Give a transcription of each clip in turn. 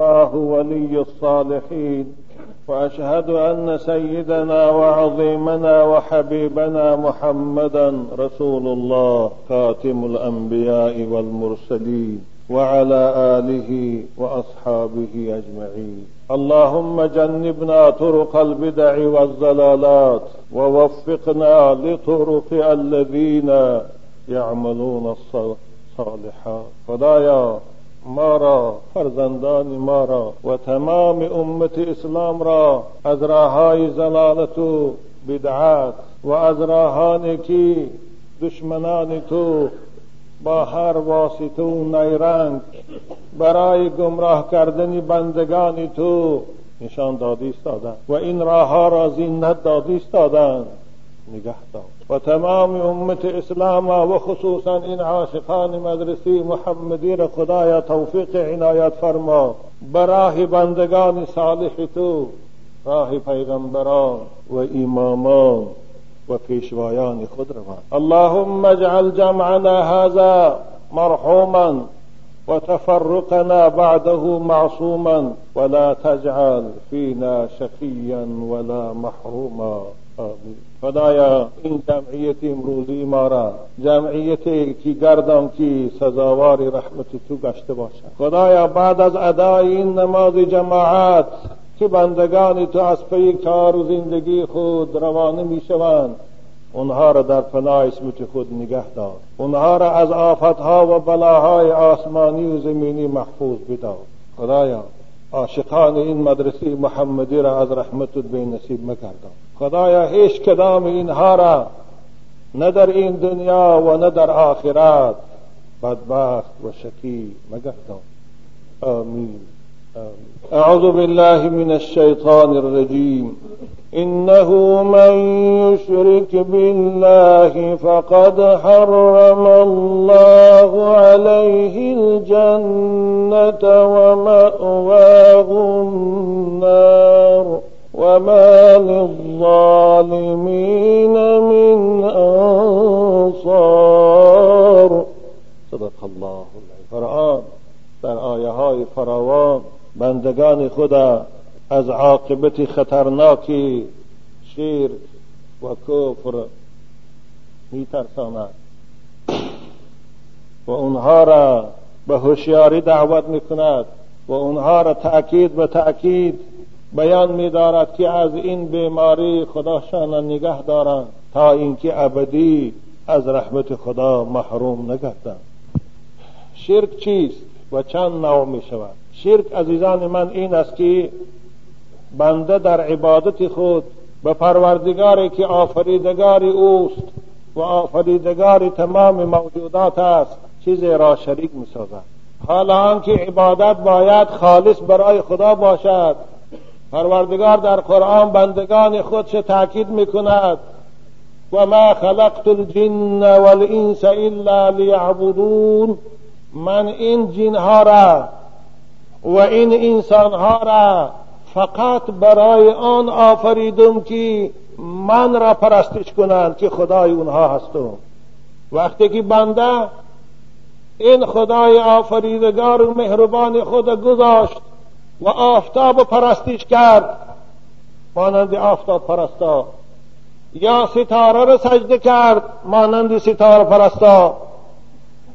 الله ولي الصالحين وأشهد أن سيدنا وعظيمنا وحبيبنا محمدا رسول الله خاتم الأنبياء والمرسلين وعلى آله وأصحابه أجمعين. اللهم جنبنا طرق البدع والضلالات ووفقنا لطرق الذين يعملون الصالحات خدایا ما را فرزندان ما را و تمام امت اسلام را از راههای زلالت و بدعت و از راهانی که دشمنان تو با هر واسطه و نیرنگ برای گمراه کردن بندگان تو نشان دادی استادند و این راه ها را زینت دادی استادند نگه دار و تمام امت اسلام و خصوصا این عاشقان مدرسی محمدی را خدایا توفیق عنایت فرما. براه بندگان صالح تو راه پیغمبران و امامان و پیشوایان خود روان اللهم اجعل جمعنا هذا مرحوما وتفرقنا بعده معصوما ولا تجعل فينا شقيا ولا محروما. خدایا این جمعیت امروزی ما را جمعیتی که گردم که سزاوار رحمت تو گشته باشد. خدایا بعد از ادای این نماز جماعت که بندگان تو از پی کار و زندگی خود روانه می شوند اونها را در پناه اسمت خود نگه دار. اونها را از آفتها و بلاهای آسمانی و زمینی محفوظ بدار. خدایا عاشقان این مدرسه محمدی را از رحمتت به نصیب مگردان خدایا هیچ کدام اینها را نه در این دنیا و نه در آخرت بدبخت و شکی مگردان. آمین. أعوذ بالله من الشيطان الرجيم. إنه من يشرك بالله فقد حرم الله عليه الجنة ومأواه النار. وما للظالمين من أنصار. صدق الله العظيم. در آیه های فراوان. بندگان خدا از عاقبت خطرناکی شیر و کفر میترساند. و اونها را به هوشیاری دعوت می‌کند و اونها را تأکید به تأکید بیان میدارد که از این بیماری خداشان نگه دارند تا اینکه ابدی از رحمت خدا محروم نگردند. شرک چیست و چند نوع می شود شرک عزیزان من این است که بنده در عبادت خود به پروردگاری که آفریدگار اوست و آفریدگار تمام موجودات است چیزی را شریک می سازد حالا آنکه عبادت باید خالص برای خدا باشد پروردگار در قرآن بندگان خودش تاکید می کند و ما خلقت الجن والانس الا لیعبدون. من این جنها را و این انسانها را فقط برای آن آفریدم که من را پرستش کنند که خدای اونها هستم. وقتی که بنده این خدای آفریدگار و مهربان خود گذاشت و آفتاب پرستش کرد مانند آفتاب پرستا یا ستاره را سجده کرد مانند ستاره پرستا.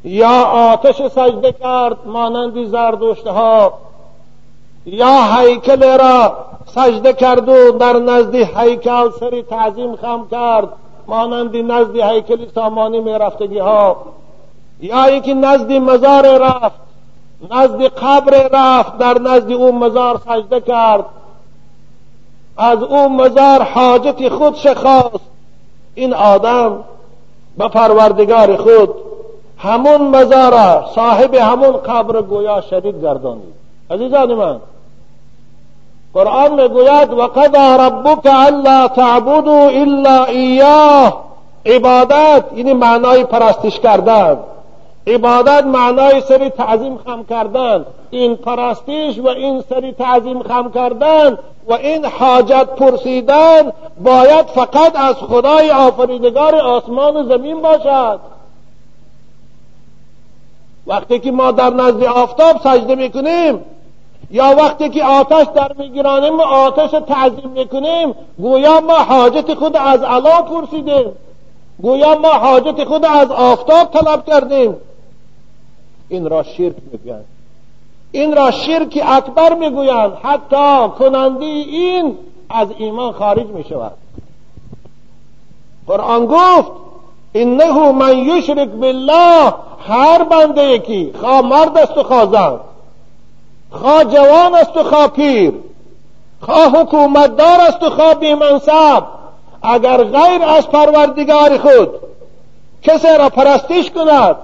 یا آتش سجده کرد مانند زردشتها یا هیکل را سجده کرد و در نزد هیکل سری تعظیم خم کرد مانند نزد هیکل سامانی می رفتگی ها یا اینکه نزد مزار رفت نزد قبر رفت در نزد او مزار سجده کرد. از او مزار حاجت خودش خواست. این آدم به پروردگار خود همون مزار صاحب همون قبر گویا شریک گردانید عزیزان من قرآن می‌گوید قضا ربک الا تعبدوا الا ایاه عبادت یعنی معنای پرستش کردن. عبادت معنای سری تعظیم خم کردن. این پرستش و این سری تعظیم خم کردن و این حاجت پرسیدن باید فقط از خدای آفریدگار آسمان و زمین باشد. وقتی که ما در نزد آفتاب سجده می‌کنیم یا وقتی که آتش در میگیرانیم و آتش تعظیم می‌کنیم. گویا ما حاجت خود از علا پرسیدیم. گویا ما حاجت خود از آفتاب طلب کردیم. این را شرک می‌گویند. این را شرک اکبر می‌گویند. حتی کننده این از ایمان خارج می‌شود. قرآن گفت انه من یشرک بالله هر بنده یکی خواه مرد است و خواه زن. خواه جوان است و خواه پیر. خواه حکومتدار است و خواه بیمنصب. اگر غیر از پروردگار خود کسی را پرستش کند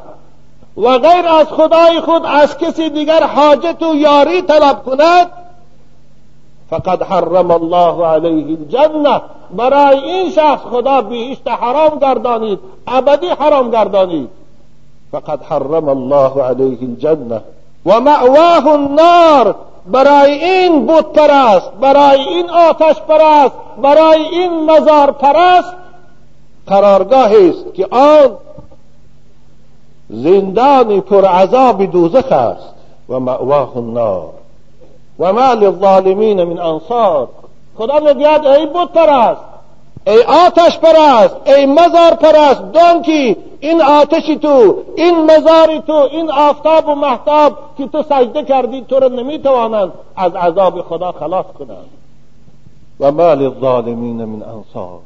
و غیر از خدای خود از کسی دیگر حاجت و یاری طلب کند فقد حرم الله علیه الجنه برای این شخص خدا بهشت حرام گردانید. ابدی حرام گردانید. فقد حرم الله علیه الجنه و مأواه النار. برای این بود پرست. برای این آتش پرست. برای این مزار پرست. قرارگاهی است که آن زندان پر عذاب دوزخ است. و مأواه النار. و ما للظالمین من انصار خدا می‌گوید ای بود پرست ای آتش پرست ای مزار پرست دان که این آتشی تو این مزاری تو این آفتاب و محتاب که تو سجده کردی تو رو نمی‌توانند از عذاب خدا خلاص کنند و ما للظالمین من انصار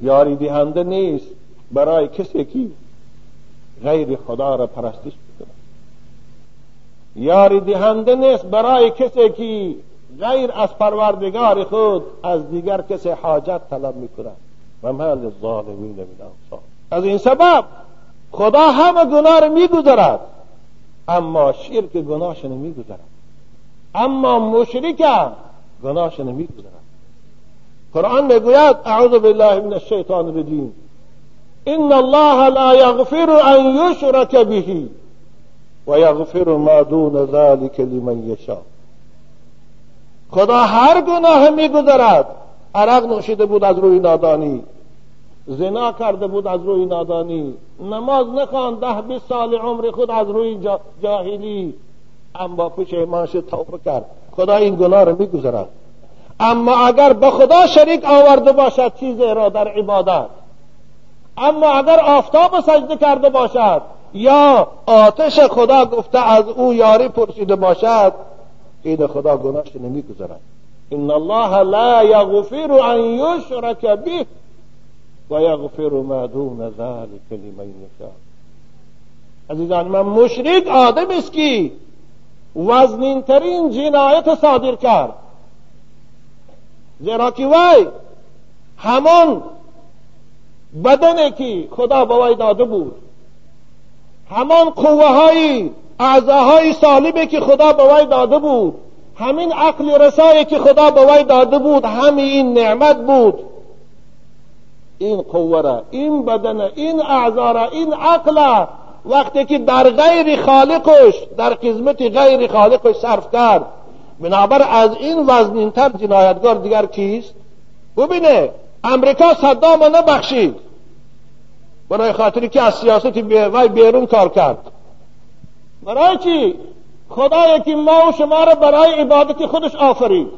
یاری دهنده نیست برای کسی که غیر خدا را پرستش یاری دهنده نیست برای کسی که غیر از پروردگار خود از دیگر کسی حاجت طلب می‌کنه و ما للظالمین من از این سبب خدا همه گناه را میگذرد اما شرک گناهش نمیگذرد. اما مشرک گناهش نمیگذرد. قرآن می‌گوید اعوذ بالله من الشیطان الرجیم. ان الله لا یغفر ان یشرک به. و یغفر ما دون ذلك لمن یشاء خدا هر گناه میگذرد. عرق نوشیده بود از روی نادانی. زنا کرده بود از روی نادانی. نماز نخوان ده بیست سال عمر خود از روی جاهلی. اما پشیمان شد توبه کرد. خدا این گناه رو میگذرد. اما اگر به خدا شریک آورده باشد چیزی را در عبادت. اما اگر آفتاب سجده کرده باشد یا آتش خدا گفته از او یاری پرسیده باشد این خدا گناهش نمیگذرد ان الله لا یغفر ان یشرک به و یغفر ما دون ذلك لمن یشاء. عزیزان من مشرک آدم است که وزنین ترین جنایت صادر کرد. زیرا که وی همان بدنی که خدا به وی داده بود. همان قوه های اعضاهای سالبی که خدا به وی داده بود. همین عقل رسایی که خدا به وی داده بود همین این نعمت بود. این قوه را این بدن این اعضا را این عقل وقتی که در غیر خالقش در قسمت غیر خالقش صرف کرد. بنابر از این وزنینتر جنایتگار دیگر کیست؟ ببینه امریکا صدام نبخشید. برای خاطری که از سیاست وی بیرون کار کرد. برای چی؟ خدایی که ما و شما را برای عبادت خودش آفرید.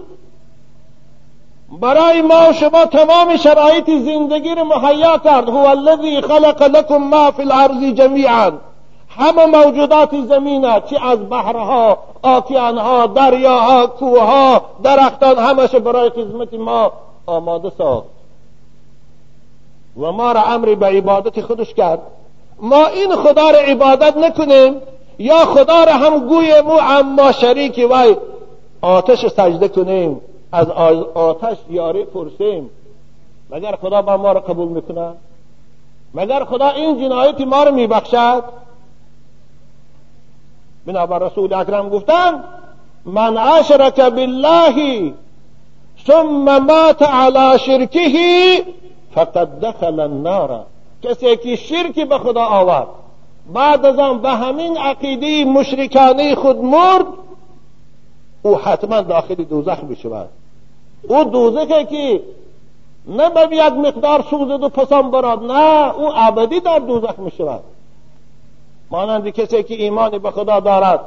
برای ما و شما تمام شرایط زندگی رو مهیا کرد. هو الذی خلق لكم ما فی الارض جمیعا. همه موجودات زمینه چی از بحرها آکیانها دریاها کوهها درختان همش برای خدمت ما آماده ساخت. و ما را امر به عبادت خودش کرد. ما این خدا را عبادت نکنیم یا خدا را هم گویم و اما شریک وی آتش سجده کنیم از آتش یاری پرسیم. مگر خدا با ما را قبول می‌کنه؟ مگر خدا این جنایت ما را میبخشد؟ بنابر رسول اکرم گفتن من اشرک بالله ثم مات على شرکه فقد دخل النار. کسی که شرکی به خدا آورد. بعد از آن به همین عقیده مشرکانه خود مرد او حتما داخل دوزخ بشود او دوزخه که نه به یک مقدار سوزد و پسان براد نه او ابدی در دوزخ می شود. مانند کسی که ایمانی به خدا دارد.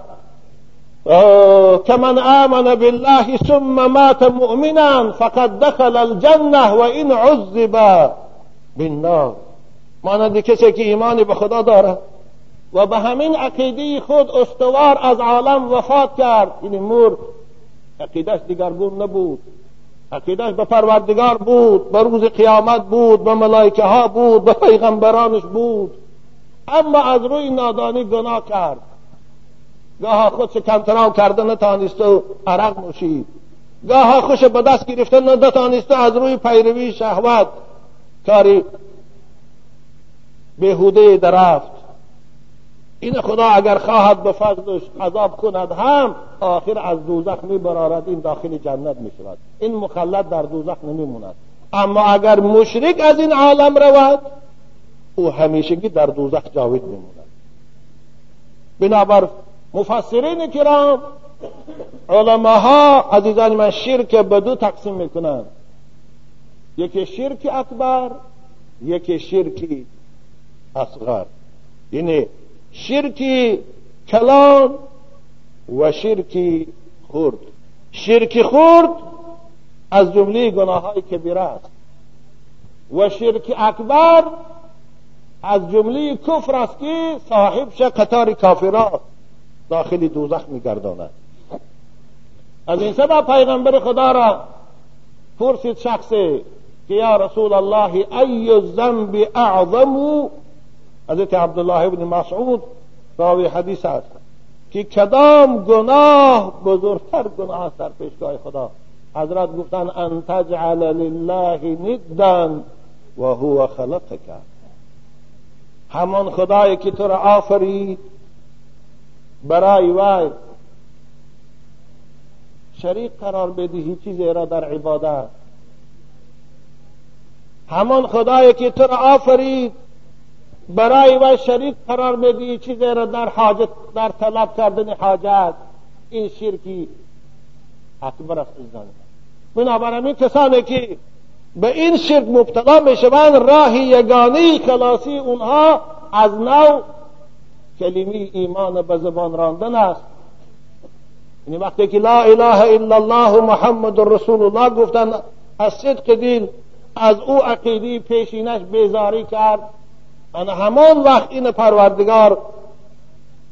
که من آمن بالله ثم مات مؤمنا فقد دخل الجنة و این عذب بالنار. مانند کسی که ایمانی به خدا دارد و به همین عقیده خود استوار از عالم وفات کرد. این مور. عقیدش دیگرگون نبود. عقیدش به پروردگار بود به روز قیامت بود به ملائکه ها بود به پیغمبرانش بود. اما از روی نادانی گناه کرد. گاه خودش کنترل کرده نتانست و عرق نوشید. گاه خوش به دست گرفته نتانست از روی پیروی شهوت. کاری بهوده درفت. این خدا اگر خواهد به فضلش عذاب کند هم آخر از دوزخ می برارد این داخل جنت می شود این مخلد در دوزخ نمی موند اما اگر مشرک از این عالم رود او همیشگی در دوزخ جاوید می موند بنابر مفسرین کرام علماها عزیزان من شرک به دو تقسیم می‌کنند. یکی شرک اکبر یکی شرک اصغر. یعنی شرکی کلان و شرکی خرد. شرک خرد از جمله گناه های کبیره است. و شرک اکبر از جمله کفر است که صاحبش قطار کافرات داخل دوزخ میگرداند. از این سبب پیغمبر خدا را پرسید شخصی که یا رسول الله ای الذنب اعظم؟ حضرت عبدالله ابن مسعود راوی حدیث است که کدام گناه بزرگتر گناه است در پیشگاه خدا؟ حضرت گفتن ان تجعل لله ندا و هو خلقک. همان خدایی که تو را آفرید. برای وای. شریک قرار بدهی چیزی را در عبادت. همان خدایی که تو را آفرید برای و شریک قرار بدی چیزی را در حاجت در طلب کردن حاجت. این شرکی اکبر است بنابراین این کسانی که به این شرک مبتلا می‌شوند راه یگانه خلاصی اونها از نو کلمه ایمان به زبان راندن است. یعنی وقتی که لا اله الا الله محمد رسول الله گفتن از صدق دل از او عقیده پیشینش بیزاری کرد. انا همان وقت این پروردگار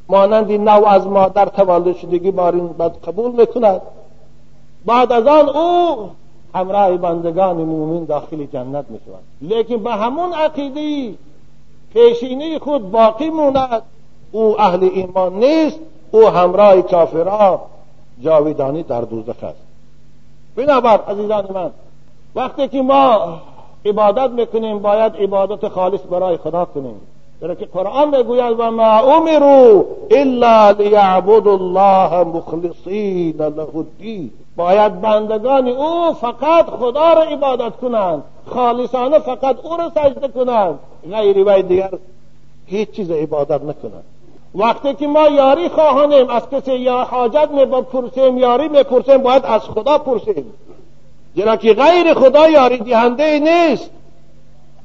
مانند نو از مادر تولد شدگی بارین بد قبول می‌کند. بعد از آن او همراه بندگان مومن داخل جنت می‌شود. لیکن به همون عقیده پیشینه خود باقی موند. او اهل ایمان نیست او همراه کافران. جاویدانی در دوزخ است. بنابر عزیزان من وقتی که ما عبادت می‌کنیم باید عبادت خالص برای خدا کنیم. برای که قرآن می‌گوید و ما امروا الا لیعبد الله مخلصین له الدین. باید بندگان او فقط خدا را عبادت کنند خالصانه فقط او را سجده کنند غیر وی دیگر هیچ چیز عبادت نکنند. وقتی که ما یاری خواهانیم از کسی یا حاجت می پرسیم یاری می‌پرسیم باید از خدا پرسیم. زیرا که غیر خدا یاری دهنده نیست.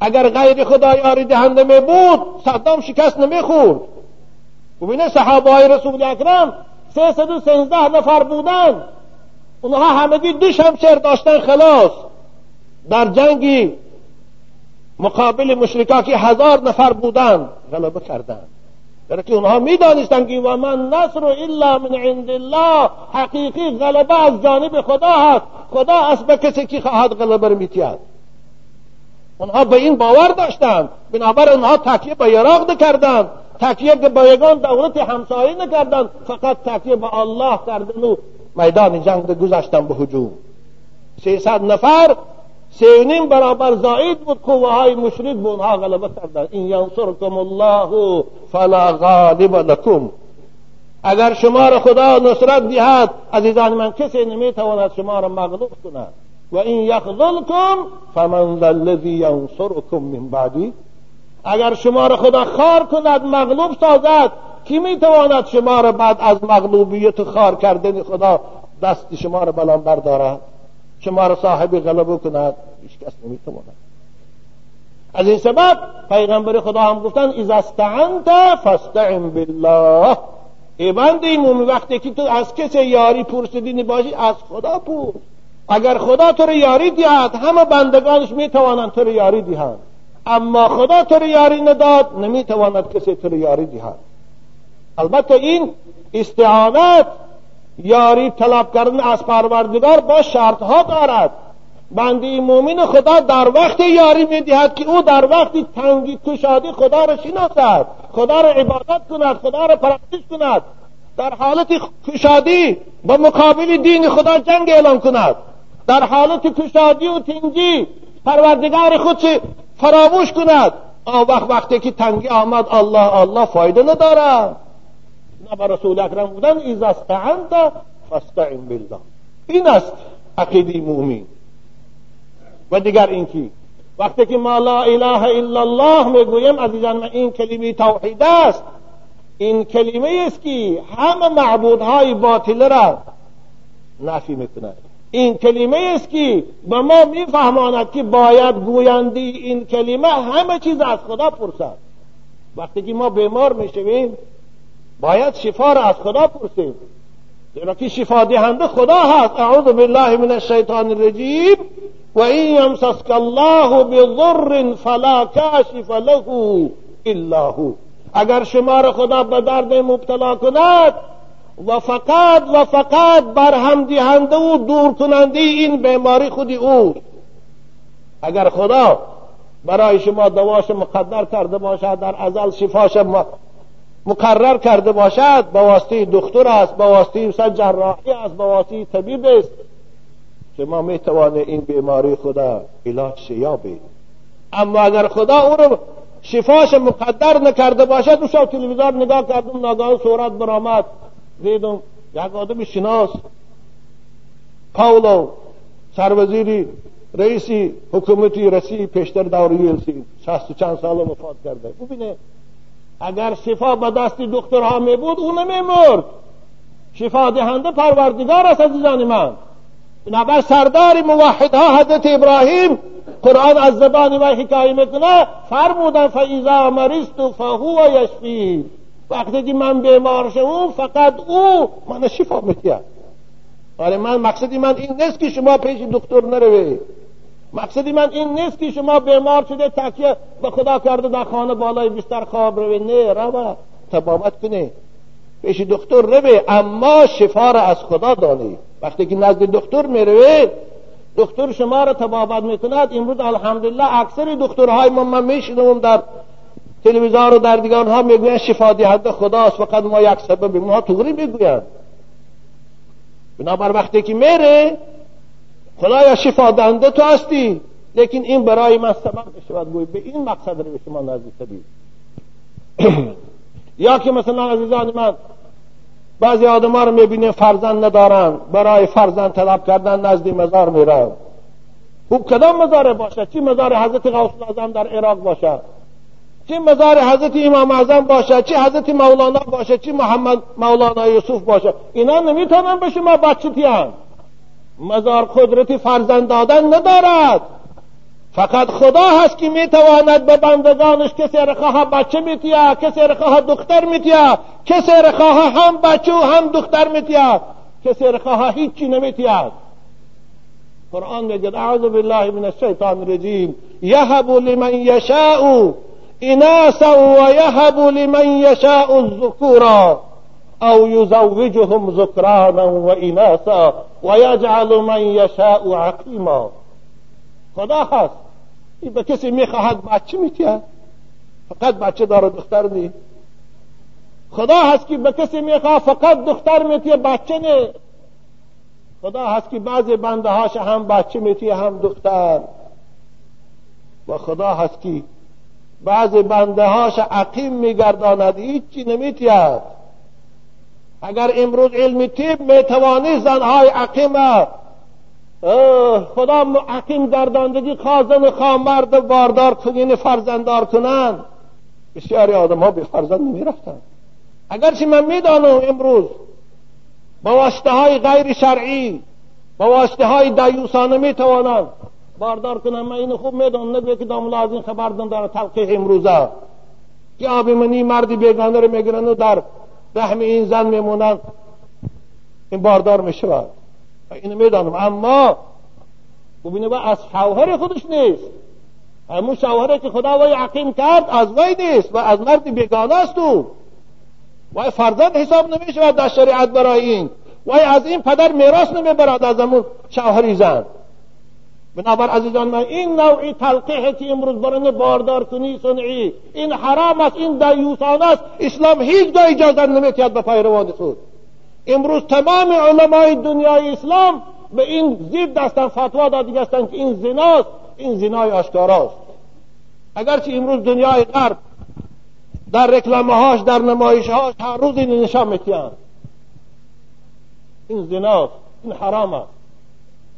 اگر غیر خدا یاری دهنده می بود صدام شکست نمی خورد. ببینه صحابه های رسول اکرم سه سد و سنزده نفر بودن اونها همگی دو شمشیر داشتن خلاص. در جنگی مقابل مشرکا که هزار نفر بودن غلبه کردند. برای که اونها می‌دانستند که و من نصر الا من عند الله حقیقی غلبه از جانب خدا هست خدا است به کسی که خواهد غلبه رو میتید اونها به این باور داشتند بنابر اونها تکیه به عراق نکردند تکیه به یگان دولت همسایه نکردند فقط تکیه به الله کردن و میدان جنگ گذاشتن به هجوم سیصد نفر سینیم برابر زاید بود قوه های مشرک به اونها غلبه کردن این ینصرکم الله فلا غالب لکم اگر شما را خدا نصرت دهد عزیزان من کسی نمی‌تواند شما را مغلوب کند و این یخذلکم فمن ذا الذی ینصرکم من بعدی اگر شما را خدا خار کند مغلوب سازد کی می‌تواند شما را بعد از مغلوبیت خار کردن خدا دست شما را بلند بردارد شما را صاحب غلبه کند هیچ کس نمی‌تواند. از این سبب پیغمبر خدا هم گفتن اذا استعنت فاستعن بالله. ای بنده مومن وقتی که تو از کسی یاری پرسیدی باشی از خدا پرس. اگر خدا تو رو یاری دهد همه بندگانش می‌توانند تو رو یاری دهند. اما خدا تو رو یاری نداد نمی‌تواند کسی تو رو یاری دهد. البته این استعانت یاری طلب کردن از پروردگار با شرط ها دارد. بنده مومن خدا در وقت یاری می‌دهد که او در وقت تنگی کشادی خدا را شناسد خدا را عبادت کند خدا را پرستش کند. در حالت کشادی با مقابل دین خدا جنگ اعلان کند. در حالت کشادی و تنگی پروردگار خود فراموش کند. آن وقت وقتی که تنگی آمد الله الله فایده ندارد. نه رسول اکرم بودن ایزا استعنت فاستعن بالله. این است عقیده مومن. و دیگر اینکه وقتی که ما لا اله الا الله می‌گویم عزیزان من این کلمه توحید است. این کلمه است که همه معبودهای باطل را نفی می‌کند. این کلمه است که به ما میفهماند که باید گویندی این کلمه همه چیز از خدا پرسد. وقتی که ما بیمار می‌شویم باید شفا را از خدا پرسیم. زیرا که شفا دهنده خدا هست. اعوذ بالله من الشیطان الرجیم و این یمسسک الله بضر فلا کاشف له الا هو. اگر شما را خدا به درد مبتلا کند و فقط و فقط بر هم دهنده و دور کننده این بیماری خودی او. اگر خدا برای شما دواش مقدر کرده باشد در ازل شفاش مقرر کرده باشد با واسطه دکتر است با واسطه جراحی است با واسطه طبیب است. شما می این بیماری خدا علاج یابید اما اگر خدا او رو شفاش مقدر نکرده باشد او شب تلویزیون نگاه کردم ناگاه صورت برآمد. دیدم یک آدم شناس. پاولو سروزیری رئیسی حکومتی رسی پیشتر دور یلسین شست و چند سال وفات کرده. ببینه اگر شفا به دست دکترها می بود او نمی مرد شفا دهنده پروردگار است عزیزان من. بنابر سردار موحدها حضرت ابراهیم قرآن از زبان و حکایه می‌کنه فرمودن فاذا مرضت فهو یشفی وقتی که من بیمار شوم فقط او من شفا میده آره من مقصدی من این نیست که شما پیش دکتر نروی مقصدی من این نیست که شما بیمار شده تکیه به خدا کرده در خانه بالای بستر خواب روی. نه روا تبابت کنه پیش دکتر روی اما شفا را از خدا دانی. وقتی که نزد دکتر می‌روی دکتر شما را تبابت می‌کند. امروز الحمدلله اکثر دکترهای ما من میشنوم در تلویزیون و در دیگان ها می‌گویند شفا دهنده خداست فقط ما یک سبب ما توری می‌گویند. بنابر وقتی که میره خدایا شفا دهنده تو هستی. لیکن این برای من سبب بشود گوی. به این مقصد رو به شما نزدیک شدید یا که مثلا عزیزان من بعضی آدم ها رو می‌بینیم فرزند ندارن. برای فرزند طلب کردن نزدی مزار میرن. خوب کدام مزار باشه؟ چی مزار حضرت غوث اعظم در عراق باشه؟ چی مزار حضرت امام اعظم باشه؟ چی حضرت مولانا باشه؟ چی محمد مولانا یوسف باشه؟ اینا نمی‌تونن به شما بچه مزار قدرت فرزند دادن ندارد. فقط خدا هست که می‌تواند به بندگانش کسی رخواه بچه میتیا کسی رخواه دختر میتیا کسی رخواه هم بچه و هم دختر میتیا کسی رخواه هیچی نمیتیا. قرآن میگه اعوذ بالله من الشیطان الرجیم. یهب لمن یشاء اناسا و یهب لمن یشاء الذکورا. او یزوجهم ذکرانا و اناسا و یجعل من یشاء عقیما خدا هست این به کسی می‌خواهد بچه میتید فقط بچه داره دختر نی خدا هست که به کسی می‌خواه فقط دختر میتیه بچه نه. خدا هست که بعضی بنده هاش هم بچه میتیه هم دختر. و خدا هست که بعضی بنده هاش عقیم میگرداند هیچی نمیتید اگر امروز علم تیب می‌توانی زنهای عقیمه خدا حکیم گرداندگی خازن خامرد باردار کنین فرزندار کنن. بسیاری آدم ها به فرزند نمی رفتن اگرچه من می‌دانم امروز با واسطه های غیر شرعی با واسطه های دیوسانه می توانند باردار کنن. من این خوب می‌دانم نبیه که داملا از این خبر داره تلقیح امروزه. که آبی منی مردی بیگانه رو می‌گیرن و در رحم این زن میمونن این باردار می‌شود. اینو می‌دانم. اما ببینه و از شوهر خودش نیست. همون شوهره که خدا وی عقیم کرد از وی نیست و از مرد بیگانه است او. وای فرزند حساب نمیشه در شریعت برای این. وای از این پدر میراث نمی‌برد از همون شوهری زن. بنابر عزیزان من این نوعی تلقیه که امروز برای باردار کنی صنعی این حرام است این دیوسان است اسلام هیچ گاه اجازه نمیتید به پیروان خود امروز تمام علمای دنیای اسلام به این زیر دستن فتوا دادی هستند که این زناست این زنای آشکاراست اگرچه امروز دنیای غرب در رکلامه هاش در نمایش هاش هر روز این نشان میتیند این زناست این حرام است.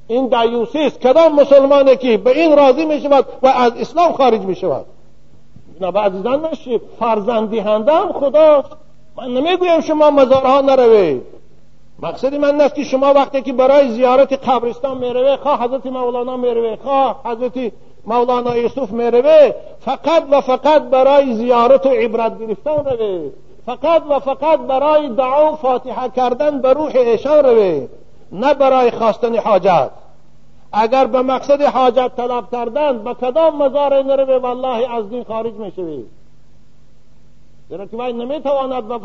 این دیوسی است کدام مسلمانه که به این راضی می شود و از اسلام خارج می شود به عزیزان نشید فرزندی هم خداست من نمی‌گویم شما مزارها نروید. مقصد من است که شما وقتی که برای زیارت قبرستان می‌روه خواه حضرت مولانا می‌روه خواه حضرت مولانا یوسف می‌روه فقط و فقط برای زیارت و عبرت گرفتن روه فقط و فقط برای دعا و فاتحه کردن به روح ایشان روه نه برای خواستن حاجت. اگر به مقصد حاجت طلب کردن به کدام مزار نروه والله از دین خارج می‌شوی؟ زیرا که نمی‌تواند به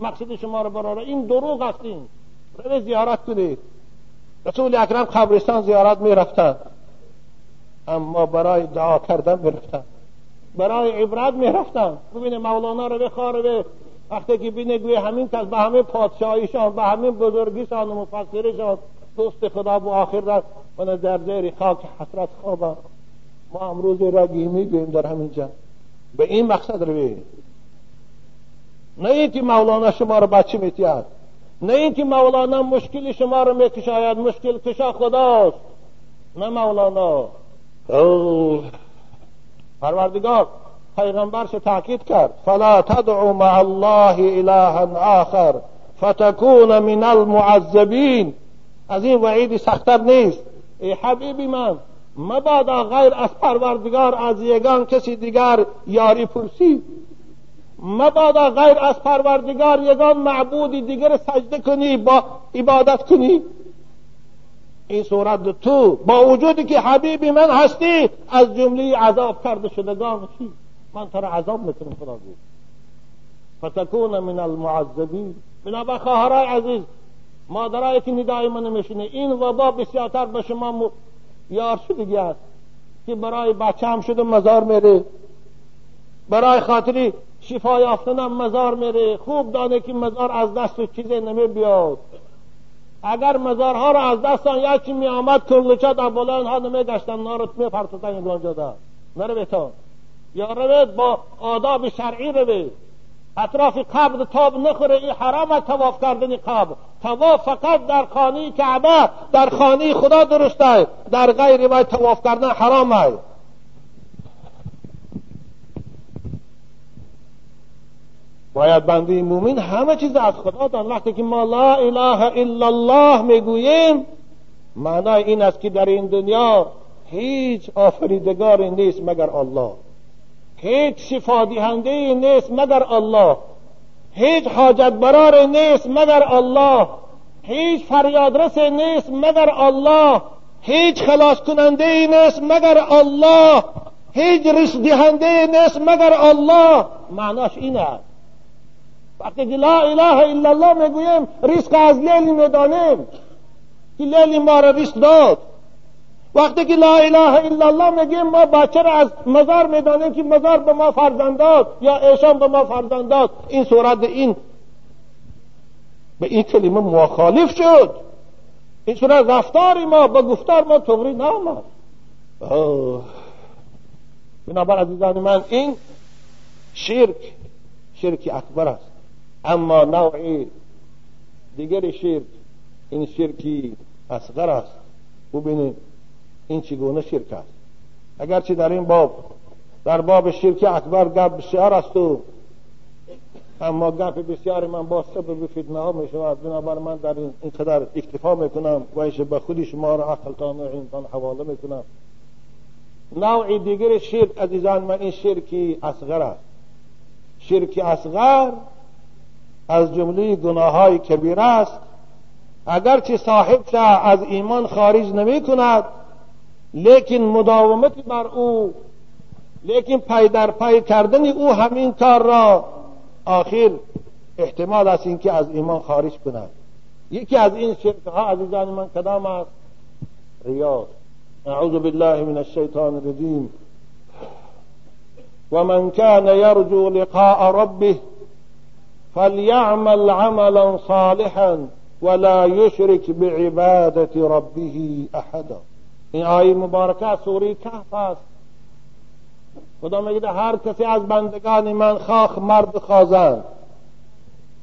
مقصد شما رو براره. این دروغ است این. روی زیارت کنید. رسول اکرم قبرستان زیارت می‌رفتند اما برای دعا کردن می‌رفتند برای عبرت می‌رفتند ببینه مولانا رو بخواره وقتی که بینه گوی همین کس به همه پادشاهیشان به همین بزرگیشان و مفسرشان دوست خدا و آخر را من در زیر خاک حسرت خوابم. ما امروز را می‌گویم در همین جا. به این مقصد روی. نه اینکه مولانا شما رو بچه میتید نه اینکه مولانا مشکل شما رو میکشاید. مشکل کشا خداست. نه مولانا. پروردگار. پیغمبرش تاکید کرد. فلا تدعو مع الله الها آخر فتكون من المعذبین. از این وعید سختتر نیست. ای حبیبی من مبادا غیر از پروردگار از یگان کسی دیگر یاری پرسی. مبادا غیر از پروردگار یگان معبودی دیگر سجده کنی با عبادت کنی. این صورت تو با وجودی که حبیبی من هستی از جمله عذاب کرده شدگان چی من تو را عذاب می‌کنم خدا گفت فتکون من المعذبین. بنابر خواهرای عزیز مادرایی که ندای من میشنه این وبا بسیارتر به شما یار شدگی است که برای بچه هم شده مزار میره. برای خاطری شفا یافتنم مزار میره. خوب دانه که مزار از دست چیزی نمی بیاد. اگر مزارها را از دستان یا چی می آمد کلچه در بالا اینها نمی گشتن نارت می پرتتن اونجا دا نره بیتان یا روید با آداب شرعی روید اطراف قبر تاب نخوره این حرام تواف کردن قبر. تواف فقط در خانه کعبه در خانه خدا درسته در غیر باید تواف کردن حرام است. باید بنده مومن همه چیز از خدا دان. وقتی که ما لا اله الا الله می‌گوییم معنای این است که در این دنیا هیچ آفریدگاری نیست مگر الله. هیچ شفا دهنده نیست مگر الله. هیچ حاجت برار نیست مگر الله. هیچ فریادرس نیست مگر الله. هیچ خلاص کننده نیست مگر الله. هیچ رشد دهنده نیست مگر الله. معناش این است وقتی لا اله الا الله می‌گویم ریسک از لیلی می‌دانیم. که لیلی ما را ریسک داد. وقتی که لا اله الا الله میگیم ما بچه را از مزار می‌دانیم که مزار به ما فرزند داد یا ایشان به ما فرزند داد. این صورت این به این کلمه مخالف شد. این صورت رفتار ما به گفتار ما تغری نامد. بنابر عزیزان من این شرک شرک اکبر است. اما نوعی دیگر شرک این شرکی اصغر است. ببینید این چگونه شرک است؟ اگرچه در این باب در باب شرک اکبر گپ بسیار است و اما گپ بسیار من با سبب فتنه ها می شود بنابر من در این اینقدر اکتفا می‌کنم و ایش به خودی شما را عقل تان و حواله می‌کنم. نوع دیگر شرک عزیزان من این شرکی اصغر است. شرک اصغر از جمله گناه های کبیره است. اگرچه صاحب از ایمان خارج نمی کند لیکن مداومت بر او لیکن پی در پی کردن او همین کار را آخر احتمال است اینکه از ایمان خارج کند یکی از این شرک ها عزیزان من کدام است؟ ریاض. اعوذ بالله من الشیطان الرجیم. ومن كان يرجو لقاء ربه فليعمل عملا صالحا ولا يشرك بعبادة ربه احدا. این آیه مبارکه سوره کهف است. خدا میگه هر کسی از بندگان من خاخ مرد خازند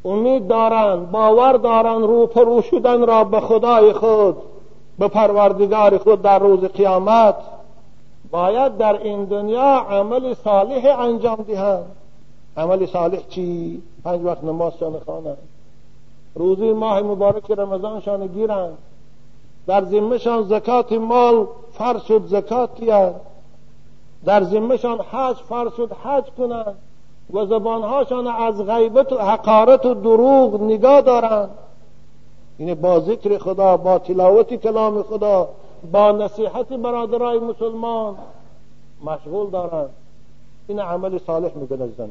امید دارند باور دارند رو پرو شدن را به خدای خود به پروردگار خود در روز قیامت. باید در این دنیا عمل صالح انجام دهند. عمل صالح چی؟ پنج وقت نمازشان خوانند روزی ماه مبارک رمضانشان گیرند در ذمهشان زکات مال فرض شد زکات دهند در ذمهشان حج فرض شد حج کنند و زبانهاشان از غیبت و حقارت و دروغ نگاه دارند این با ذکر خدا با تلاوت کلام خدا با نصیحت برادرای مسلمان مشغول دارند این عمل صالح میگن از من.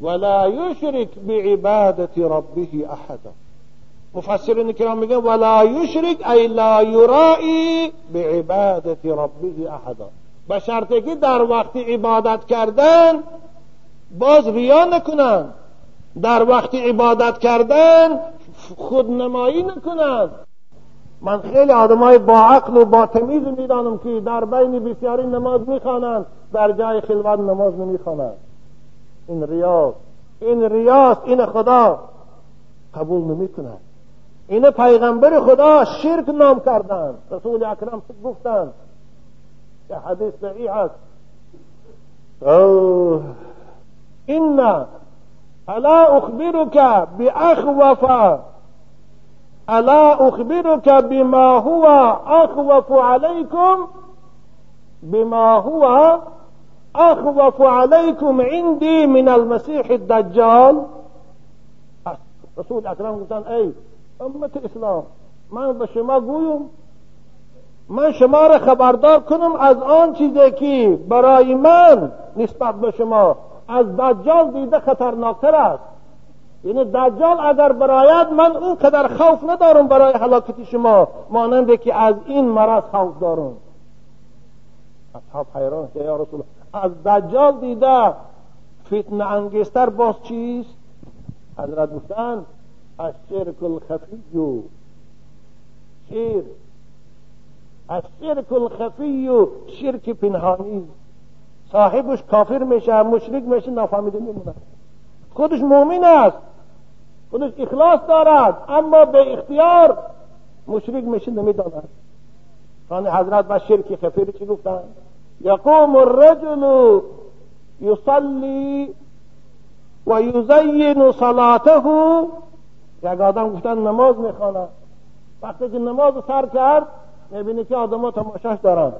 ولا یشرک بعبادت ربه احدا مفسرین کرام میگن ولا یشرک ای لا یرائی بعبادت ربه احدا. به شرطی که در وقت عبادت کردن باز ریا نکنند در وقت عبادت کردن خودنمایی نکنند من خیلی های با عقل و با تمیز می‌دانم که در بین بسیاری نماز می‌خوانند در جای خلوت نماز نمی‌خوانند. این ریاست این ریاست این خدا قبول نمی‌کند این پیغمبر خدا شرک نام کردند رسول اکرم گفتند که حدیث صحیح است إن ألا أخبرك بأخوف. ألا أخبرك بما هو أخوف عليكم بما هو أخوف عليكم عندي من المسيح الدجال. رسول اکرم گفتن ای امت اسلام. من به شما گویم من شما را خبردار کنم از آن چیزی که برای من نسبت به شما از دجال دیده خطرناکتر است. یعنی دجال اگر برایت من اون قدر خوف ندارم برای حلاکت شما مانند که از این مرض خوف دارم. اصحاب حیران که یا رسول از دجال دیده فتن انگیستر باز چیست؟ حضرت گفتن از شرک الخفی شیر از شرک الخفی شرک پنهانی. صاحبش کافر میشه مشرک میشه نفهمیده میمونه. خودش مؤمن است. خودش اخلاص دارد. اما به اختیار مشرک میشه نمی‌داند. خانه حضرت و شرک خفیر چی گفتن؟ یقوم الرجل یصلی و یزین صلاته یک آدم گفتن نماز می‌خواند. وقتی که نماز سر کرد می‌بینی که آدم ها تماشاش دارند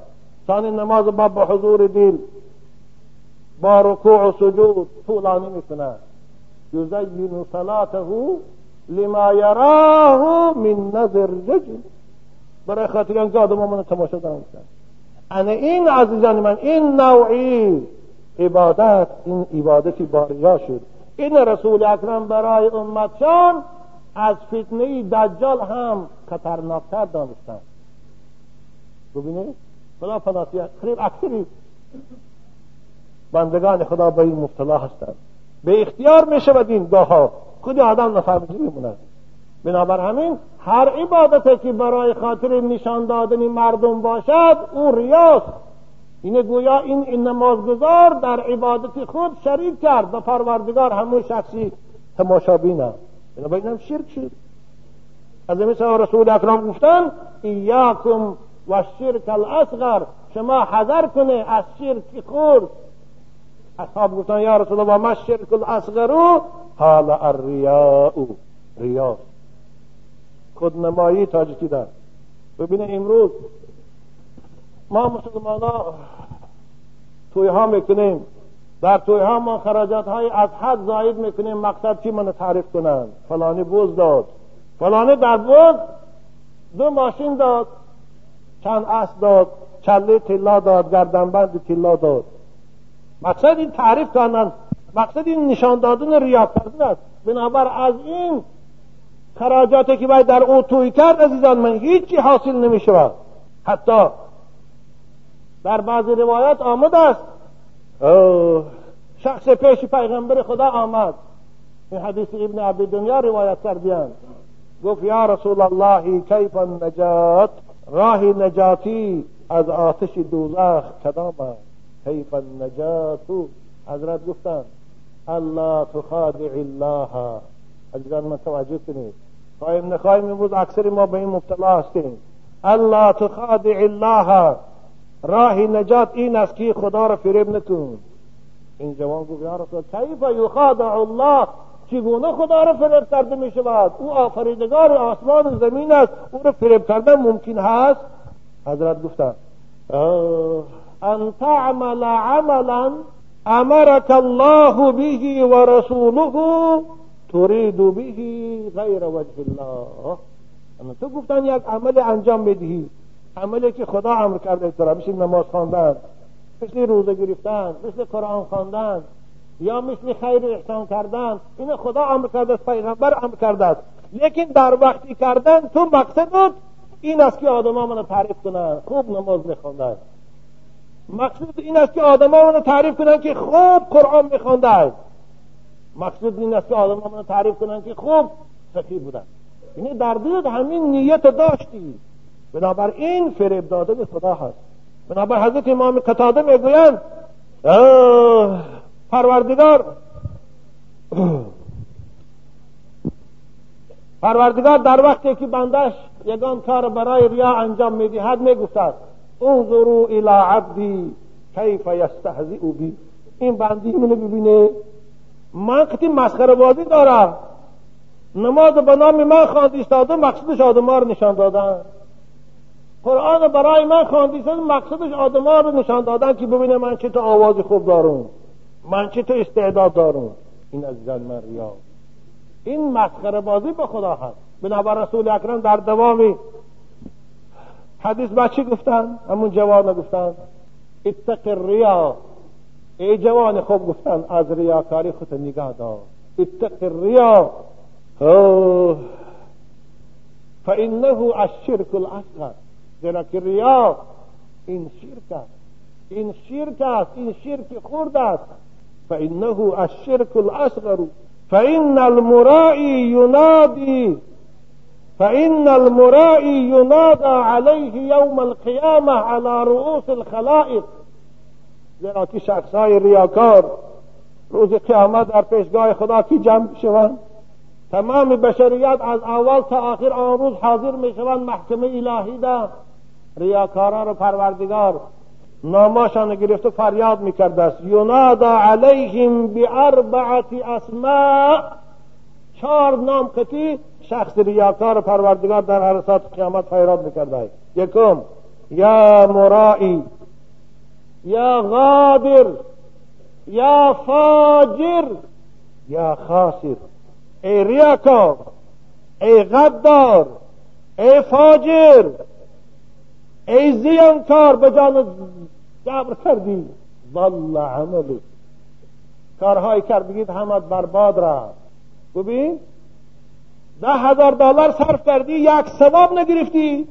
ثانی نماز با به حضور دل با رکوع و سجود طولانی می‌کنه. یزین صلاته لما یراه من نظر رجل. برای خاطر اینکه آدم من تماشا دارن انا این عزیزان من این نوعی عبادت این عبادتی باریا شد. این رسول اکرم برای امتشان از فتنه دجال هم خطرناکتر دانستن ببینید؟ خدا پناهی خیلی اکثری بندگان خدا به این مبتلا هستند. به اختیار می شود این گاه خود آدم نفهمیده بنابر همین هر عبادتی که برای خاطر نشان دادن مردم باشد او ریاست این گویا این, نمازگزار در عبادت خود شریک کرد. و پروردگار همون شخصی تماشابین است بنابراین هم شرک شد از مثل رسول اکرام گفتن ایاکم و شرک الاصغر. شما حذر کنه از شرک خورد اصحاب گفتن یا رسول الله ما شرک الاصغر. قال الریاء. ریا خودنمایی تاجکی دار. ببینه امروز ما مسلمان ها توی ها می‌کنیم. در توی ها ما خراجات های از حد زاید می‌کنیم مقصد چی منو تعریف کنن؟ فلانی بوز داد. فلانی در بوز دو ماشین داد چند اسب داد چله تلا داد گردنبند تلا داد. مقصد این تعریف کردن مقصد این نشان دادن ریاکاری است. بنابر از این خراجاتی که باید در او توی کرد عزیزان من هیچی حاصل نمی شود حتی در بعض روایات آمد است شخص پیش پیغمبر خدا آمد. این حدیث ابن عبی دنیا روایت کردیان گفت یا رسول الله کیف النجات؟ راه نجاتی از آتش دوزخ کدام است؟ کیف النجات؟ حضرت گفتند الله تخادع الله. عزیزان من توجه کنید. خواهیم نخواهیم امروز اکثر ما به این مبتلا هستیم. الله تخادع الله. راه نجات این است که خدا را فریب نتون این جوان گفت یا رسول کیف یخادع الله؟ چگونه خدا را فریب کرده می شود؟ او آفریدگار آسمان و زمین است. او را فریب کردن ممکن هست؟ حضرت گفتن ان تعمل عملا امرك الله به ورسوله تريد به غیر وجه الله. تو گفتن یک عمل انجام بدهی. عملی که خدا امر کرده تو مثل نماز خواندن مثل روزه گرفتن مثل قرآن خواندن یا مثل خیر احسان کردن این خدا امر کرده است پیغمبر امر کرده است. لیکن در وقتی کردن تو مقصد بود این است که آدم منو تعریف کنن خوب نماز میخواندن مقصود این است که آدم منو تعریف کنن که خوب قرآن میخواندن مقصود این است که آدم منو تعریف کنن که خوب سخی بودن. یعنی در دلت همین نیت داشتی. بنابراین فریب دادن خدا هست. بنابر حضرت امام قتاده می‌گویند پروردگار پروردگار در وقتی که بندش یگان کار برای ریا انجام می‌دهد می‌گفتد انظروا الى عبدی کیف یستهزئ بی. این بندی منو ببینه. من قطعی مسخره بازی دارم. نماز به نام من خواند ایستاده مقصدش آدم رو نشان دادن. قرآن برای من خواندی مقصدش آدم رو نشان دادن که ببینه من چه تو آواز خوب دارم من چه تو استعداد دارم. این عزیزان من ریا. این مسخره بازی به خدا هست. بنابر رسول اکرم در دوامی حدیث با چی گفتن؟ همون جوان گفتن اتق الریا. ای جوان خوب گفتن از ریاکاری خود نگاه دار. اتق الریا. فانه الشرك الاصغر شرک است این شرک است این شرک خورد است فانه الشرك الاصغر فان المرائي ينادي فإن المرائي ينادى عليه يوم القيامة على رؤوس الخلائق زیرا که شخصهای ریاکار روز قیامت در پیشگاه خدا کی جمع شوند تمام بشریت از اول تا آخر آن روز حاضر می شوند محکمه الهی ده ریاکاران و پروردگار ناماشان گرفته فریاد می‌کرده است ینادا علیهم باربعت اسماء. چهار نام کتی شخص ریاکار پروردگار در عرصات قیامت فیراد می‌کرده یکم یا مرائی یا غادر یا فاجر یا خاسر. ای ریاکار ای غدار ای فاجر. ای زیانکار به جان جبر کردی. ضل عملو کارهای کرد بگید همت برباد را ببین ده هزار دلار صرف کردی یک ثواب نگرفتی.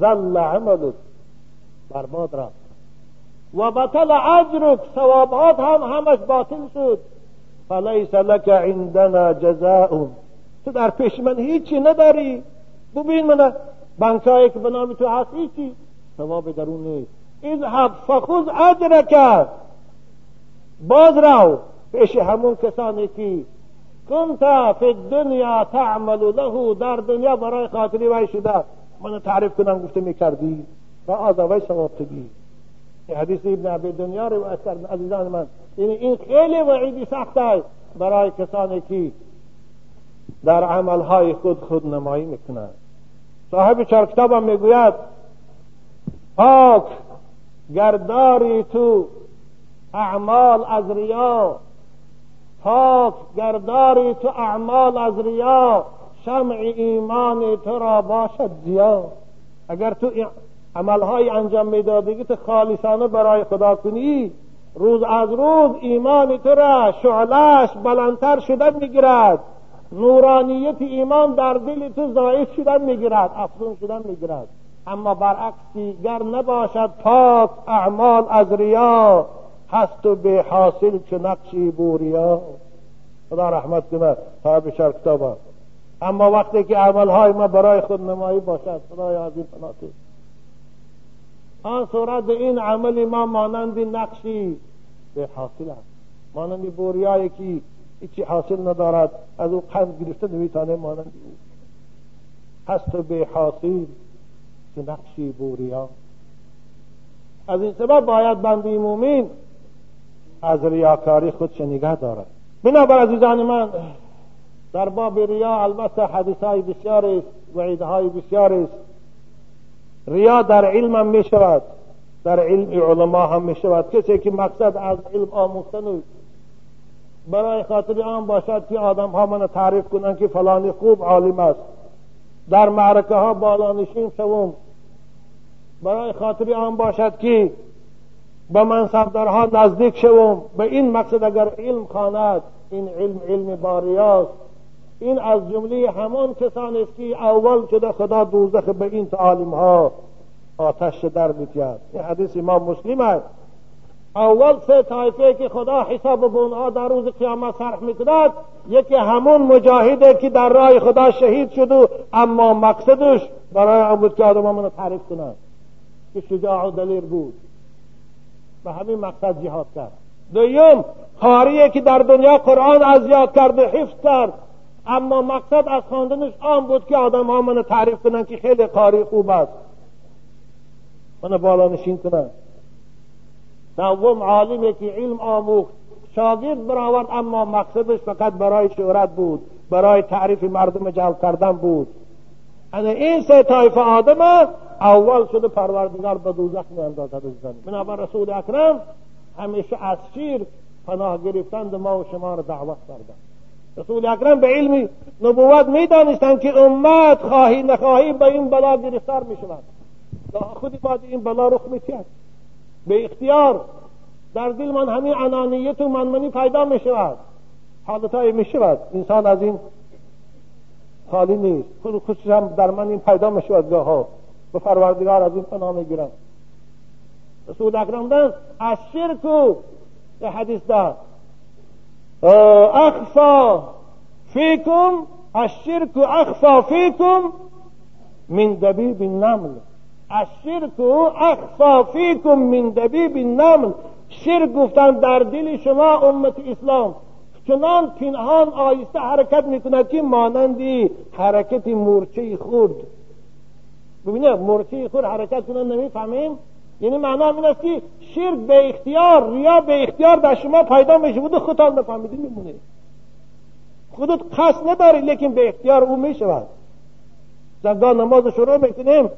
زل عملت برباد رفت. و بطل اجرک ثوابات هم همش باطل شد. فلیس لك عندنا جزاء تو در پیش من هیچی نداری. ببین من بنکایی که به نام تو هست هیچی. ثواب درون نیست. اذهب فخذ اجرک باز رو پیش همون کسانی که کنت فی الدنیا تعمل له در دنیا برای خاطری وی شده. من تعریف کنم گفته می‌کردی و از وی ثواب تگی حدیث ابن عبی دنیا روایت کردن عزیزان من. یعنی این خیلی وعیدی سخت است برای کسانی که در عملهای خود خود نمایی می‌کنند. صاحب چهار کتابم می‌گوید پاک گرداری تو اعمال از ریا. پاک گرداری تو اعمال از ریا. شمع ایمان تو را باشد زیا اگر تو عملهای انجام میدادگی تو خالصانه برای خدا کنی روز از روز ایمان تو را شعلش بلندتر شدن می‌گیرد. نورانیت ایمان در دل تو زائد شدن می‌گیرد افزون شدن می‌گیرد. اما برعکس دیگر نباشد پاک اعمال از ریا هست و به حاصل چه نقشی بوریا خدا رحمت کنه صاحب شر کتابا اما وقتی که عملهای ما برای خود نمایی باشد خدای عظیم پناهی آن صورت این عمل ما مانند نقشی به حاصل است. مانند بوریایی که هیچی حاصل ندارد از او قند گرفته نمیتانه مانند او. هست به حاصل. که نقشی بوریا. از این سبب باید بندی مومین از ریاکاری خودش نگه دارد. بنابر عزیزان من در باب ریا البته حدیث های بسیار است وعید های بسیار است. ریا در علم هم می شود در علم علما هم می شود کسی که مقصد از علم آموختن برای خاطر آن باشد که آدم ها من تعریف کنند که فلانی خوب عالم است. در معرکه ها بالا نشین شوم برای خاطر آن باشد که به منصبدارها نزدیک شوم. به این مقصد اگر علم خواند این علم علم باریاست. این از جمله همان کسانی است که اول شده خدا دوزخ به این تعالیم ها آتش در میتید این حدیث امام مسلم است. اول سه طایفه که خدا حساب به اونها در روز قیامت صرف می‌کند یکی همون مجاهده که در راه خدا شهید شد و اما مقصدش برای آن بود که آدم تعریف کنند. که شجاع و دلیر بود. به همین مقصد جهاد کرد. دویم خاریه که در دنیا قرآن از یاد کرد و حفظ کرد. اما مقصد از خواندنش آن بود که آدم ها منو تعریف کنن که خیلی قاری خوب است. منو بالا نشین کنن. دوم عالمی که علم آموخت. شاگرد برآورد اما مقصدش فقط برای شهرت بود. برای تعریف مردم جلب کردن بود. یعنی این سه طایفه آدم اول شده پروردگار به دوزخ می اندازد بنابر رسول اکرم همیشه از شیر پناه گرفتند ما و شما را دعوت کردند. رسول اکرم به علم نبوت می دانستند که امت خواهی نخواهی به این بلا گرفتار می شود خودی بعد این بلا رخ می به اختیار در دل من همین انانیت و منمنی پیدا می شود حالتهای می شود انسان از این خالی نیست. هم در من این پیدا می شود گاه ها به پروردگار از این پناه می گیرم رسول اکرم دن از شرک و حدیث دار اخفا فیکم الشرك اخفا فیکم من دبیب النمل. الشرك اخفا فیکم من دبیب النمل. شرک گفتن در دل شما امت اسلام. چنان پنهان آیسته حرکت می‌کند که مانندی حرکت مورچه خورد ببینید مورچه خورد حرکت کنن نمی‌فهمیم؟ یعنی معنا این است که شرک به اختیار ریا به اختیار در شما پیدا میشه. بود خودتان نفهمیدی میمونه خودت قصد نداری لیکن به اختیار او می‌شود. زنگاه نماز شروع می‌کنیم.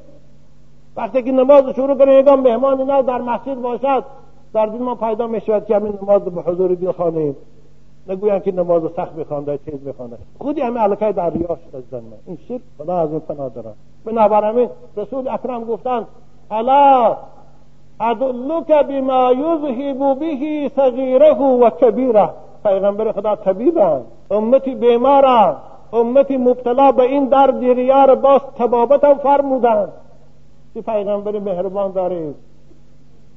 وقتی که نماز شروع کنیم یکم مهمان نو در مسجد باشد. در دین ما پیدا می‌شود که همین نماز به حضور دین خانیم نگویم که نماز سخت بخوانده چیز بخوانده خودی همه علاقه در ریا شد من. این شرک خدا از این پناه دارم بنابراین رسول اکرم گفتند الا ادلک بما یذهب به صغیره و کبیره. پیغمبر خدا طبیبند امتی بیمارند امتی مبتلا به این درد ریار باز تبابتم فرمودند. که پیغمبر مهربان دارید؟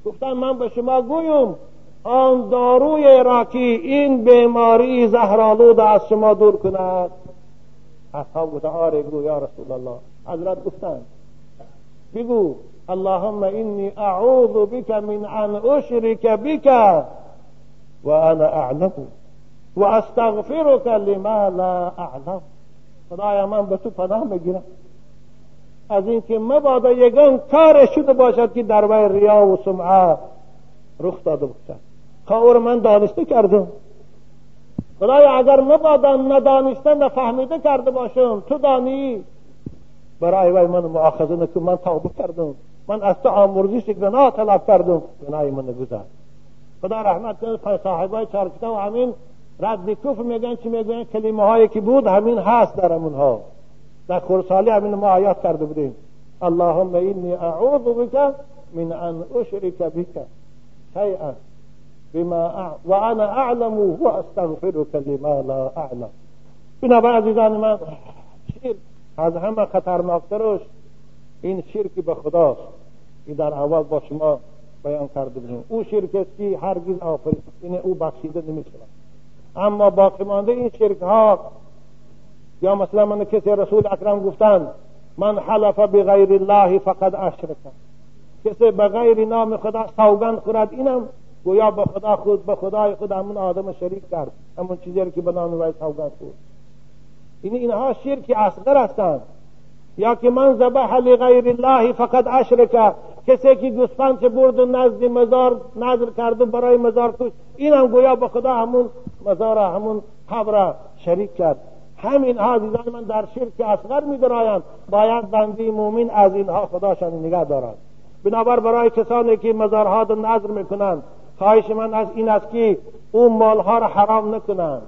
گفتن من به شما گویم آن داروی را که این بیماری زهرالود از شما دور کند. اصحاب گفتن آره گو یا رسول الله. حضرت گفتند بگو اللهم إني أعوذ بك من أن أشرك بك وأنا أعلم وأستغفرك لما لا أعلم خدایا من به تو پناه می‌گیرم. از اینکه مبادا یگان کار شده باشد که در وی ریا و سمعه رخ داده باشد. کار من دانسته کردم. خدایا اگر مبادا ندانسته نفهمیده کرده باشم تو دانی؟ برای وی من مؤاخذه نکن من توبه کردم. من از تو آمرزش گناه طلب کردم. گناه من گذر خدا رحمت کنه صاحبای چهار کتاب همین رد کفر میگن چی میگن؟ کلمه هایی که بود همین هست در ها. در خورسالی همین ما آیات کرده بودیم. اللهم اینی اعوذ بک من ان اشرک بک شیئا. بما و انا اعلم و لما لا اعلم بنابراین عزیزان من شرک از همه خطرناکترش این شرک به خداست. این در اول با شما بیان کرده بودیم. او شرک است که هرگز آفرین او بخشیده نمی‌شود اما باقی مانده این شرک ها یا مثلا من کسی رسول اکرم گفتند من حلف بغیر الله فقد اشرک. کسی به غیر نام خدا سوگند خورد اینم گویا به خدا خود به خدای خود همون آدم شریک کرد. همون چیزی که به نام وی سوگند خورد این اینها شرک اصغر هستند. یا که من ذبح لغیر الله فقط اشرک. کسی که گوسفند برد و نزد مزار نظر کرد و برای مزار کش این هم گویا به خدا همون مزار همون قبر شریک کرد. همین ها عزیزان من در شرک اصغر می درایند باید بندی مومن از اینها خداشان نگه دارد بنابر برای کسانی که مزارها رو نظر می‌کنند خواهش من از این است که اون مالها را حرام نکنند.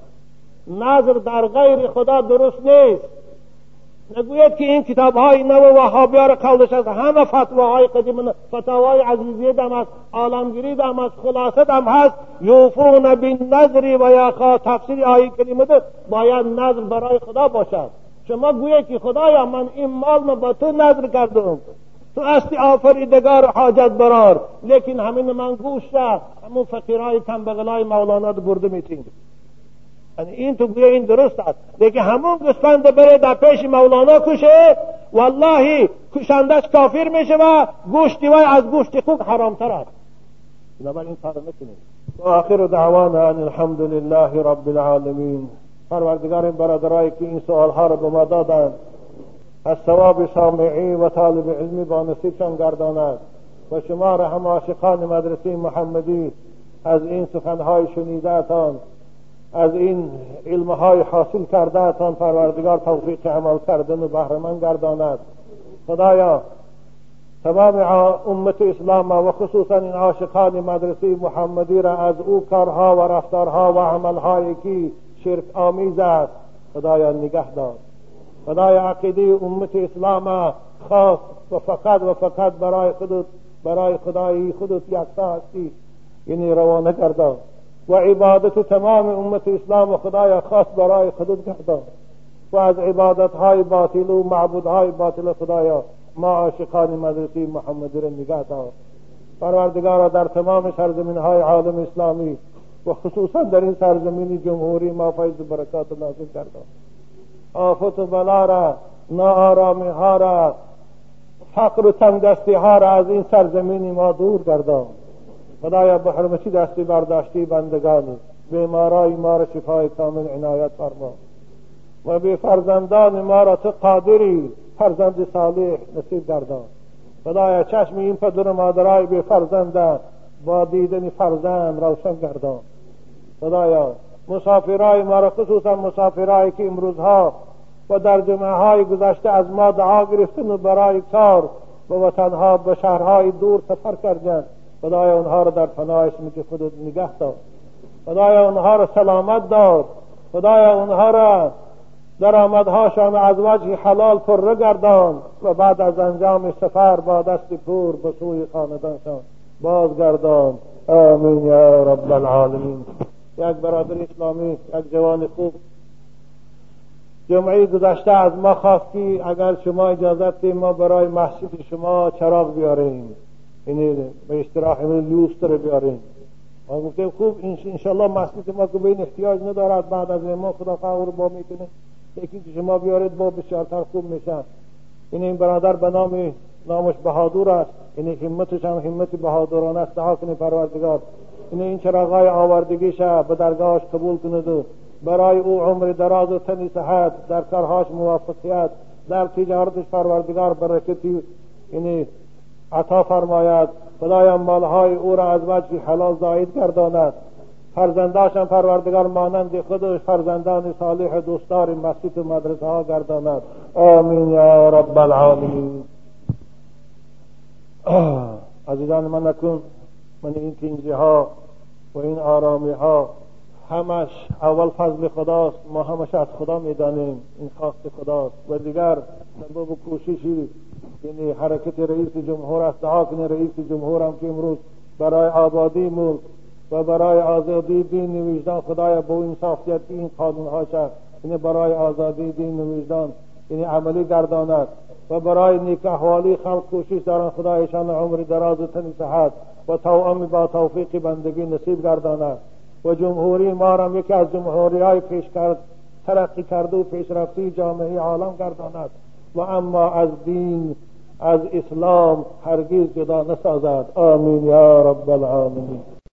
نظر در غیر خدا درست نیست. نگوید که این کتاب های نو وهابی ها را قولش از همه فتواهای قدیم فتاوای عزیزیه دم است عالمگیری دم است خلاصه دم هست. یوفون نظری و یاخا تفسیر آیه کریمه باید نظر برای خدا باشد. شما گوید که خدایا من این مال ما با تو نظر کردم. تو هستی آفریدگار حاجت برار. لیکن همین من گوشت همون فقیرهای تنبغلای مولانا رو برده میتین یعنی این تو گویا این درست است. لیکن همون گسپند بره در پیش مولانا کشه والله کشندش کافر میشه و گوشتی وای از گوشت خوک حرامتر است. بنابراین این کار نکنید و آخر دعوانا ان الحمد لله رب العالمین. پروردگار برادرایی که این سوالها رو به ما دادند. از ثواب سامعی و طالب علمی با نصیبشان گرداند و شما را هم عاشقان مدرسه محمدی از این سخنهای شنیدهتان از این علمهای حاصل کردهتان پروردگار توفیق عمل کردن و بهرمند گرداند. خدایا تمام امت اسلام و خصوصا این عاشقان مدرسه محمدی را از او کارها و رفتارها و عملهایی که شرک آمیز است. خدایا نگه دار. خدای عقیده امت اسلام خاص و فقط و فقط برای خودت برای خدای خودت یکتا هستی. یعنی روانه گردان و عبادت تمام امت اسلام و خدای خاص برای خودت گردان و از عبادت های باطل و معبود های باطل خدایا ما عاشقان مدرسه محمدی را نگه دار. پروردگارا در تمام سرزمین های عالم اسلامی و خصوصا در این سرزمین جمهوری ما فیض برکات نازل کردن آفت و بلا را ناآرامی ها را فقر و تنگدستی ها را از این سرزمین ما دور گردان. خدایا به حرمتی دستی برداشتی بندگانی بیمارای ما را شفای کامل عنایت فرما. و به فرزندان ما را تو قادری فرزند صالح نصیب گردان. خدایا چشم این پدر مادرای به فرزند با دیدن فرزند روشن گردان. خدایا مسافرای ما را خصوصا مسافرایی که امروزها و در جمعه های گذشته از ما دعا گرفتن و برای کار به وطنها به شهرهای دور سفر کردند. خدای اونها را در پناه اسمت خودت نگه دار. خدای اونها را سلامت دار. خدای اونها را درآمدهاشان از وجه حلال پر گردان و بعد از انجام سفر با دست پور به سوی خاندانشان بازگردان. آمین یا رب العالمین. یک برادر اسلامی یک جوان خوب. جمعه گذشته از ما خواست که اگر شما اجازت دیم ما برای مسجد شما چراغ بیاریم. یعنی به اشتراح لیوستر بیاریم. ما گفتیم خوب انشالله مسجد ما که به این احتیاج ندارد بعد از ما خدا فقر با می‌کنه. یکی که شما بیارید با بسیارتر خوب میشن این این برادر به نام نامش بهادور است. این همتش هم همت بهادرانه است. دعا کنی پروردگار. این این چراغای آوردگیش به درگاهش قبول کند برای او عمر دراز و تنی صحت در کارهاش موفقیت در تجارتش پروردگار برکتی یعنی عطا فرماید خدایا مالهای او را از وجه حلال زاید گرداند فرزنداشم پروردگار مانند خودش فرزندان صالح دوستار مسجد و مدرسه ها گرداند آمین یا رب العالمین عزیزان من نکن من این کنجی ها و این آرامی ها همش اول فضل خداست ما همش از خدا می‌دانیم این خواست خداست. و دیگر سبب کوششی یعنی حرکت رئیس جمهور است دعا کنه رئیس جمهور هم که امروز برای آبادی ملک و برای آزادی دین نویجدان خدای با انصافیت این قانون ها شد یعنی برای آزادی دین نویجدان یعنی عملی گرداند و برای نیک احوالی خلق کوشش دارن خدایشان عمر دراز و تنی صحت. و توأم با توفیق بندگی نصیب گرداند. و جمهوری ما را یکی از جمهوری های پیش کرد ترقی کرده و پیشرفتی جامعه عالم گرداند. و اما از دین از اسلام هرگز جدا نسازد. آمین یا رب العالمین.